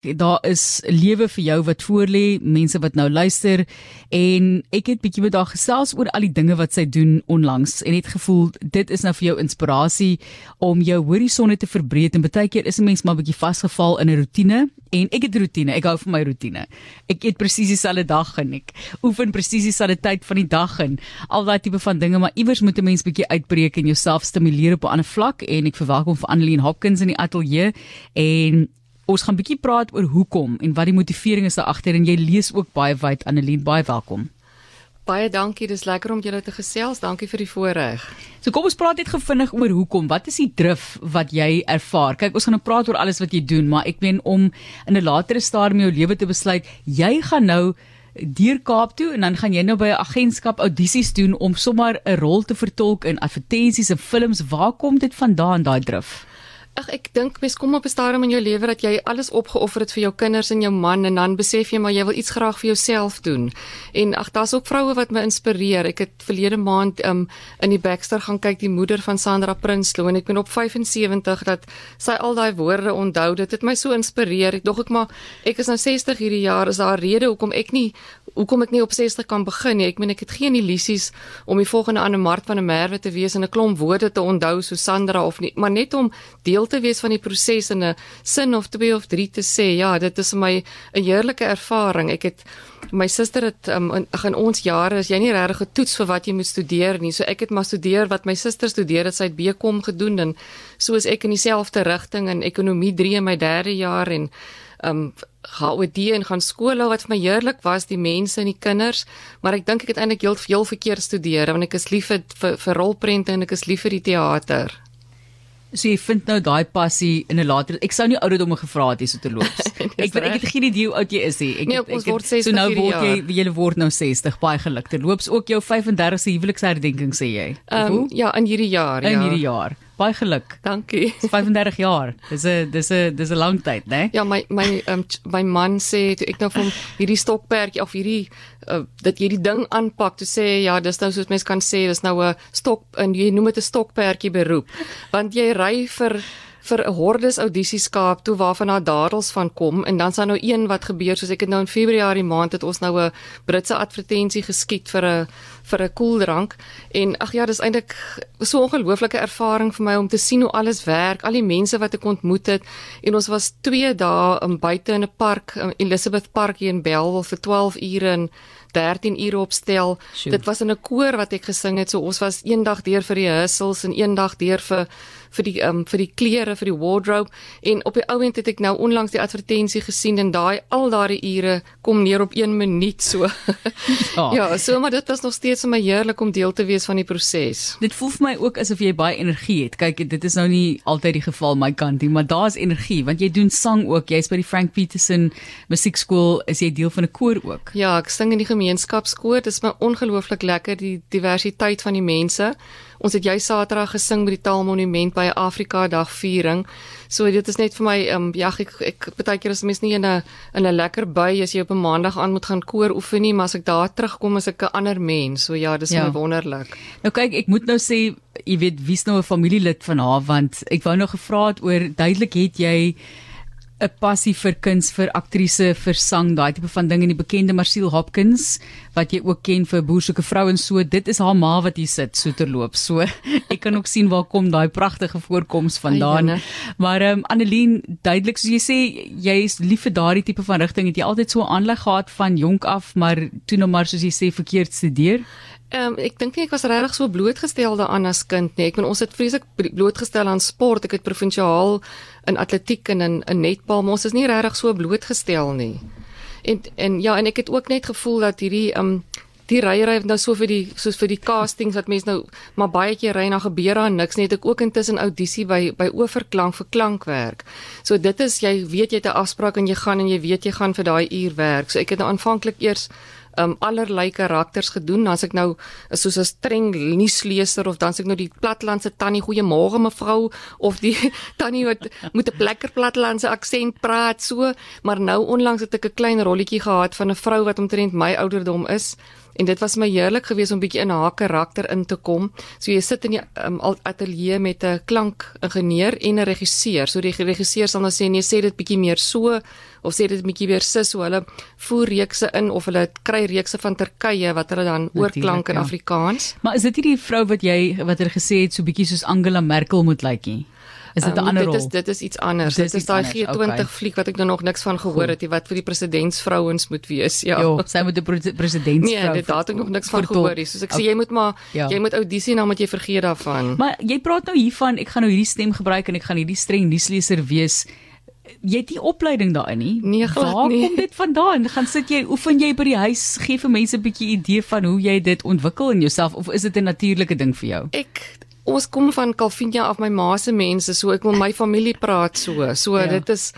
daar is lewe vir jou wat voorlê, mense wat nou luister en ek het bietjie met haar gesels oor al die dinge wat sy doen onlangs en het gevoel dit is nou vir jou inspirasie om jou horisonne te verbreek en baie keer is 'n mens maar bietjie vasgeval in 'n rotine en ek het rotine, ek hou van my rotine. Ek eet presies dieselfde dag en ek oefen presies dieselfde tyd van die dag en al daai tipe van dinge, maar iewers moet 'n mens bietjie uitbreek en jouself stimuleer op 'n ander vlak en ek verwelkom vir Annelien Hopkins in die ateljee en Ons gaan bietjie praat oor hoekom en wat die motivering is daar agter en jy lees ook baie wyd Annelien, baie welkom. Baie dankie, dis lekker om julle te gesels. Dankie vir die voorreg. So kom ons praat net gevinnig oor hoekom. Wat is die drif wat jy ervaar? Kyk, ons gaan nou praat oor alles wat jy doen, maar ek meen om in 'n latere stadium in jou lewe te besluit, jy gaan nou deur Kaap toe en dan gaan jy nou by 'n agentskap audisies doen om sommer 'n rol te vertolk in advertensies en films. Waar kom dit vandaan daai drif? Ag ek dink mens kom op 'n stadium in jou lewe dat jy alles opgeoffer het vir jou kinders en jou man en dan besef jy maar jy wil iets graag vir jouself doen. En ag daar's ook vroue wat my inspireer. Ek het verlede maand um, in die Baxter gaan kyk die moeder van Sandra Prinsloo en ek ben op 75 dat sy al daai woorde onthou. Dit het my so inspireer. Ek dog ek maar ek is nou 60 hierdie jaar is daar 'n rede hoekom ek nie hoekom ek nie op 60 kan begin nie. Ek meen ek het geen illusies om die volgende Anne Mart van der Merwe te wees en 'n klomp woorde te onthou so Sandra of nie, maar net om deel te wees van die proses en 'n sin of twee of drie te sê. Ja, dit is vir my 'n heerlike ervaring. Ek het my suster het um, in, in ons jare is jy nie regtig getoets vir wat jy moet studeer nie. So ek het maar studeer wat my suster studeer het. Sy het BCom gedoen en so is ek in dieselfde rigting in ekonomie 3 in my derde jaar en um HOD en gaan skool wat vir my heerlik was die mense en die kinders maar ek dink ek het eintlik heel veel verkeerd studeer want ek is lief vir vir, vir rolprente en ek is lief vir die teater. So jy vind nou daai passie in 'n later ek sou nie ouderdomme gevra het hierso te loop. ek ek het geen idee hoe oud jy is nie. Ek nee, ek, ek word 60 so nou word jy jy word nou 60 baie geluk. Terloops ook jou 35ste huweliksherdenking sê jy. Um, ja, in hierdie jaar in ja. In hierdie jaar. Baie geluk. Dankie. 35 jaar. Dis 'n dis 'n dis 'n lang tyd, né? Ja, my my um, my man sê toe ek nou van hierdie stokperdjie of hierdie uh, dat jy die ding aanpak, toe sê ja, dis nou soos mense kan sê, dis nou 'n stok en jy noem dit 'n stokperdjie beroep. Want jy ry vir vir 'n hordes audisieskaap toe waarvan daar dadels van kom en dan's daar nou een wat gebeur soos ek het nou in Februarie maand het ons nou 'n Britse advertensie geskiet vir 'n vir 'n koeldrank en ag ja dis eintlik so 'n ongelooflike ervaring vir my om te sien hoe alles werk al die mense wat ek ontmoet het en ons was 2 dae in buite in 'n park Elizabeth Park hier in Bellville vir 12 ure en 13 ure opstel. Sjoe. Dit was in 'n koor wat ek gesing het. So ons was eendag deur vir die hussels en eendag deur vir vir die um, vir die klere, vir die wardrobe en op die ouend het ek nou onlangs die advertensie gesien en daai al daai ure kom neer op 1 minuut so. ja. ja, so maar dit was nog steeds vir my heerlik om deel te wees van die proses. Dit voel vir my ook asof jy baie energie het. Kyk, dit is nou nie altyd die geval my kant nie, maar daar's energie want jy doen sang ook. Jy's by die Frank Petersen Musiekskool, is jy deel van 'n koor ook? Ja, ek sing in die gemeenskapskoor. Dit is my ongelooflik lekker die diversiteit van die mense. Ons het jy Saterdag gesing by die Taalmonument by 'n Afrika Dag viering. So dit is net vir my ehm um, ja ek ek baie keer as mens nie in 'n in 'n lekker by as jy op 'n maandag aan moet gaan koor oefen nie, maar as ek daar terugkom as ek 'n ander mens. So ja, dis ja. my wonderlik. Nou kyk, ek moet nou sê jy weet wie's nou 'n familielid van haar want ek wou nou gevra het oor duidelik het jy 'n passie vir kuns, vir aktrise, vir sang, daai tipe van ding en die bekende Marcel Hopkins wat jy ook ken vir boersoeke vrouens so, dit is haar ma wat hier sit so terloop. So ek kan ook sien waar kom daai pragtige voorkoms vandaan. Maar ehm um, Annelien, duidelik soos jy sê, jy is lief vir daardie tipe van rigting. Het jy altyd so aanleg gehad van jonk af, maar toe nou maar soos jy sê verkeerd studeer? Ehm um, ek dink nie ek was regtig so blootgestel daaraan as kind nie. Ek bedoel ons het vreeslik blootgestel aan sport. Ek het provinsiaal in atletiek en in in netbal, maar ons is nie regtig so blootgestel nie. En en ja, en ek het ook net gevoel dat hierdie ehm um, die ryery nou so vir die soos vir die castings wat mense nou maar baie keer ry na gebeur daar niks net ek ook intussen audisie by by oorklank vir klankwerk. So dit is jy weet jy het 'n afspraak en jy gaan en jy weet jy gaan vir daai uur werk. So ek het nou aanvanklik eers um allerlei karakters gedoen. Dan's ek nou soos 'n streng nuusleser of dan's ek nou die platlandse tannie goeiemôre mevrou of die tannie wat met 'n lekker platlandse aksent praat so, maar nou onlangs het ek 'n klein rolletjie gehad van 'n vrou wat omtrent my ouderdom is En dit was my heerlik geweest om bietjie in haar karakter in te kom. So jy sit in die um, ateljee met 'n klankingenieur en 'n regisseur. So die regisseur sal nou sê nee, sê dit bietjie meer so of sê dit bietjie weer sis so hulle voer reekse in of hulle kry reekse van Turkye wat hulle dan oorklank in ja. Afrikaans. Maar is dit hierdie vrou wat jy wat hulle gesê het so bietjie soos Angela Merkel moet lyk nie? Is dit 'n um, ander rol? Dit is dit is iets anders. Dit, dit is daai G20 okay. fliek wat ek nou nog niks van gehoor het, wat vir die presidentsvrouens moet wees. Ja. Jo, sy moet 'n presidentsvrou. Nee, dit daar het ek nog niks van gehoor nie. Soos ek sê, jy moet maar ja. jy moet audisie nou moet jy vergeet daarvan. Maar jy praat nou hiervan, ek gaan nou hierdie stem gebruik en ek gaan hierdie streng nuusleser wees. Jy het die opleiding daarin nie. Nee, Waar nie. kom dit vandaan? Gaan sit jy oefen jy by die huis, gee vir mense 'n bietjie idee van hoe jy dit ontwikkel in jouself of is dit 'n natuurlike ding vir jou? Ek ons kom van Calvinia af my ma se mense so ek wil my familie praat so so ja. dit is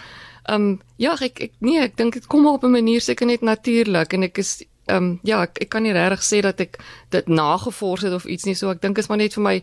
ehm um, ja ek ek nee ek dink dit kom op 'n manier seker net natuurlik en ek is ehm um, ja, ek, ek kan nie regtig sê dat ek dit nagevors het of iets nie. So ek dink is maar net vir my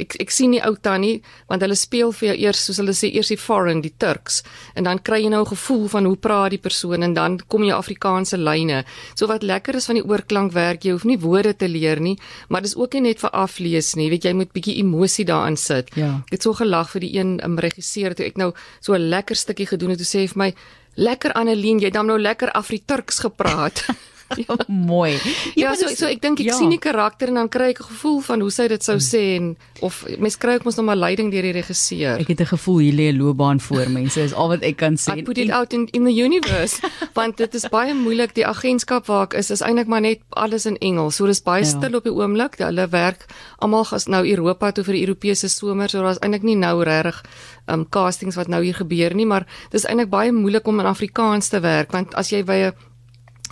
ek ek sien die ou tannie want hulle speel vir jou eers soos hulle sê eers die foreign, die Turks en dan kry jy nou 'n gevoel van hoe praat die persoon en dan kom jy Afrikaanse lyne. So wat lekker is van die oorklankwerk, jy hoef nie woorde te leer nie, maar dis ook nie net vir aflees nie. Weet jy moet bietjie emosie daarin sit. Ja. Ek het so gelag vir die een um, regisseur toe ek nou so 'n lekker stukkie gedoen het. Toe sê hy vir my Lekker Annelien, jy het dan nou lekker Afri-Turks gepraat. ja, mooi. Ja, ja so so ek dink ek ja. sien die karakter en dan kry ek 'n gevoel van hoe sy dit sou sê en of mens kry ook mos nog maar leiding deur die regisseur. Ek het 'n gevoel hier lê 'n loopbaan voor mense is al wat ek kan sê. I put it out in in the universe want dit is baie moeilik die agentskap waar ek is is eintlik maar net alles in Engels. So dis baie ja. stil op die oomblik. Hulle werk almal gas nou Europa toe vir die Europese somer. So daar's eintlik nie nou regtig um castings wat nou hier gebeur nie, maar dis eintlik baie moeilik om in Afrikaans te werk want as jy by 'n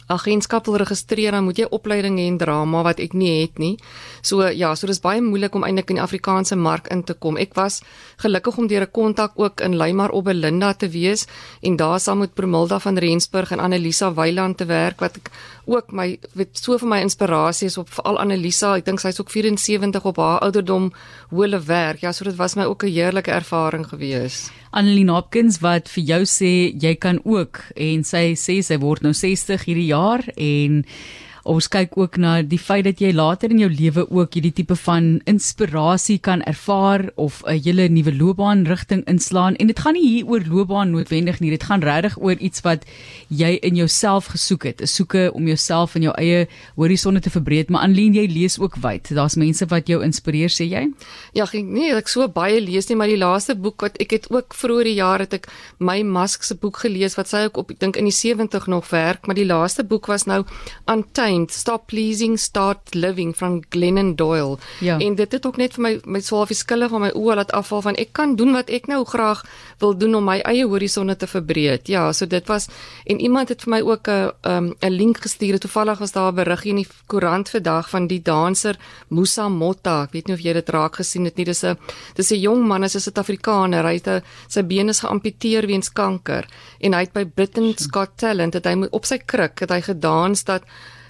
agentskap wil registreer dan moet jy opleiding hê in drama wat ek nie het nie. So ja, so dis baie moeilik om eintlik in die Afrikaanse mark in te kom. Ek was gelukkig om deur 'n kontak ook in Leymar op Belinda te wees en daar saam met Promilda van Rensburg en Annelisa Weiland te werk wat ek ook my weet so vir my inspirasie is op veral Annelisa. Ek dink sy's ook 74 op haar ouderdom hoe hulle werk. Ja, so dit was my ook 'n heerlike ervaring gewees. Annelien Hopkins wat vir jou sê jy kan ook en sy sê sy word nou 60 hierdie jaar en Ons kyk ook na die feit dat jy later in jou lewe ook hierdie tipe van inspirasie kan ervaar of 'n hele nuwe loopbaan rigting inslaan. En dit gaan nie hier oor loopbaan noodwendig nie dit gaan regtig oor iets wat jy in jouself gesoek het. 'n soeke om jouself in jou eie horisonne te verbreek maar Anlien jy lees ook wyd. Daar's mense wat jou inspireer sê jy? Ja ek nee ek so baie lees nie maar die laaste boek wat ek het ook vroeër die jaar het ek my Musk se boek gelees wat sy ook op ek dink in die 70 nog werk. Maar die laaste boek was nou Untamed Mind Stop Pleasing Start Living van Glennon Doyle. Ja. En dit het ook net vir my my swaalfie skille van my oë laat afval van ek kan doen wat ek nou graag wil doen om my eie horisonne te verbreek. Ja, so dit was en iemand het vir my ook 'n 'n um, link gestuur. Toevallig was daar 'n berig in die koerant vandag van die danser Musa Motta. Ek weet nie of jy dit raak gesien het nie. Dis 'n dis 'n jong man, hy's 'n Suid-Afrikaner. Hy het 'n sy been is geamputeer weens kanker en hy het by Britain's Got Talent het hy op sy kruk het hy gedans dat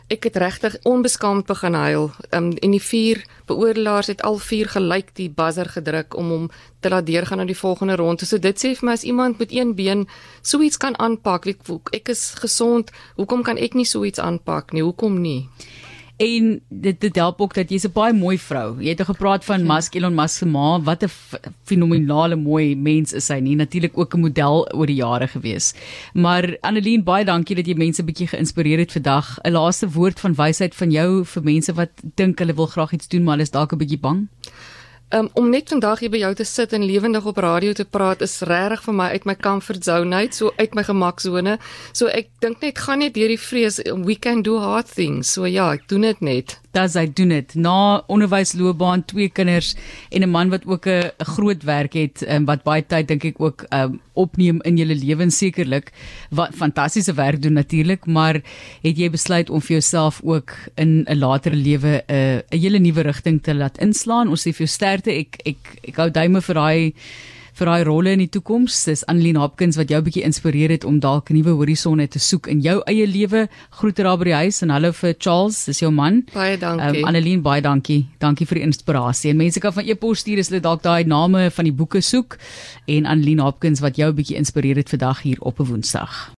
Ek het regtig onbeskaamd begin huil. Um, en die vier beoordelaars het al vier gelyk die buzzer gedruk om hom te laat deurgaan na die volgende ronde. So dit sê vir my as iemand met een been so iets kan aanpak, ek, ek is gesond, hoekom kan ek nie so iets aanpak nie? Hoekom nie? En dit dit help ook dat jy's 'n baie mooi vrou. Jy het gepraat van ja. Musk Elon Musk se ma, wat 'n fenominale mooi mens is sy nie. Natuurlik ook 'n model oor die jare gewees. Maar Annelien, baie dankie dat jy mense bietjie geïnspireer het vandag. 'n Laaste woord van wysheid van jou vir mense wat dink hulle wil graag iets doen maar hulle is dalk 'n bietjie bang. Um, om net vandag hier by jou te sit en lewendig op radio te praat is regtig vir my uit my comfort zone uit, so uit my gemaksone. So ek dink net gaan net deur die vrees we can do hard things. So ja, ek doen dit net does hy doen dit na onderwysloopbaan twee kinders en 'n man wat ook 'n groot werk het um, wat baie tyd dink ek ook um, opneem in julle lewens sekerlik wat fantastiese werk doen natuurlik maar het jy besluit om vir jouself ook in 'n latere lewe 'n uh, 'n hele nuwe rigting te laat inslaan? Ons sê vir jou sterkte ek ek ek hou duime vir daai vir daai rolle in die toekoms. Dis Annelien Hopkins wat jou bietjie inspireer het om dalk nuwe horisonne te soek in jou eie lewe. Groete daar by die huis en hallo vir Charles, dis jou man. Baie dankie. Um, Annelien, baie dankie. Dankie vir die inspirasie. En mense kan van e-pos stuur as hulle dalk daai name van die boeke soek en Annelien Hopkins wat jou bietjie inspireer het vandag hier op 'n Woensdag.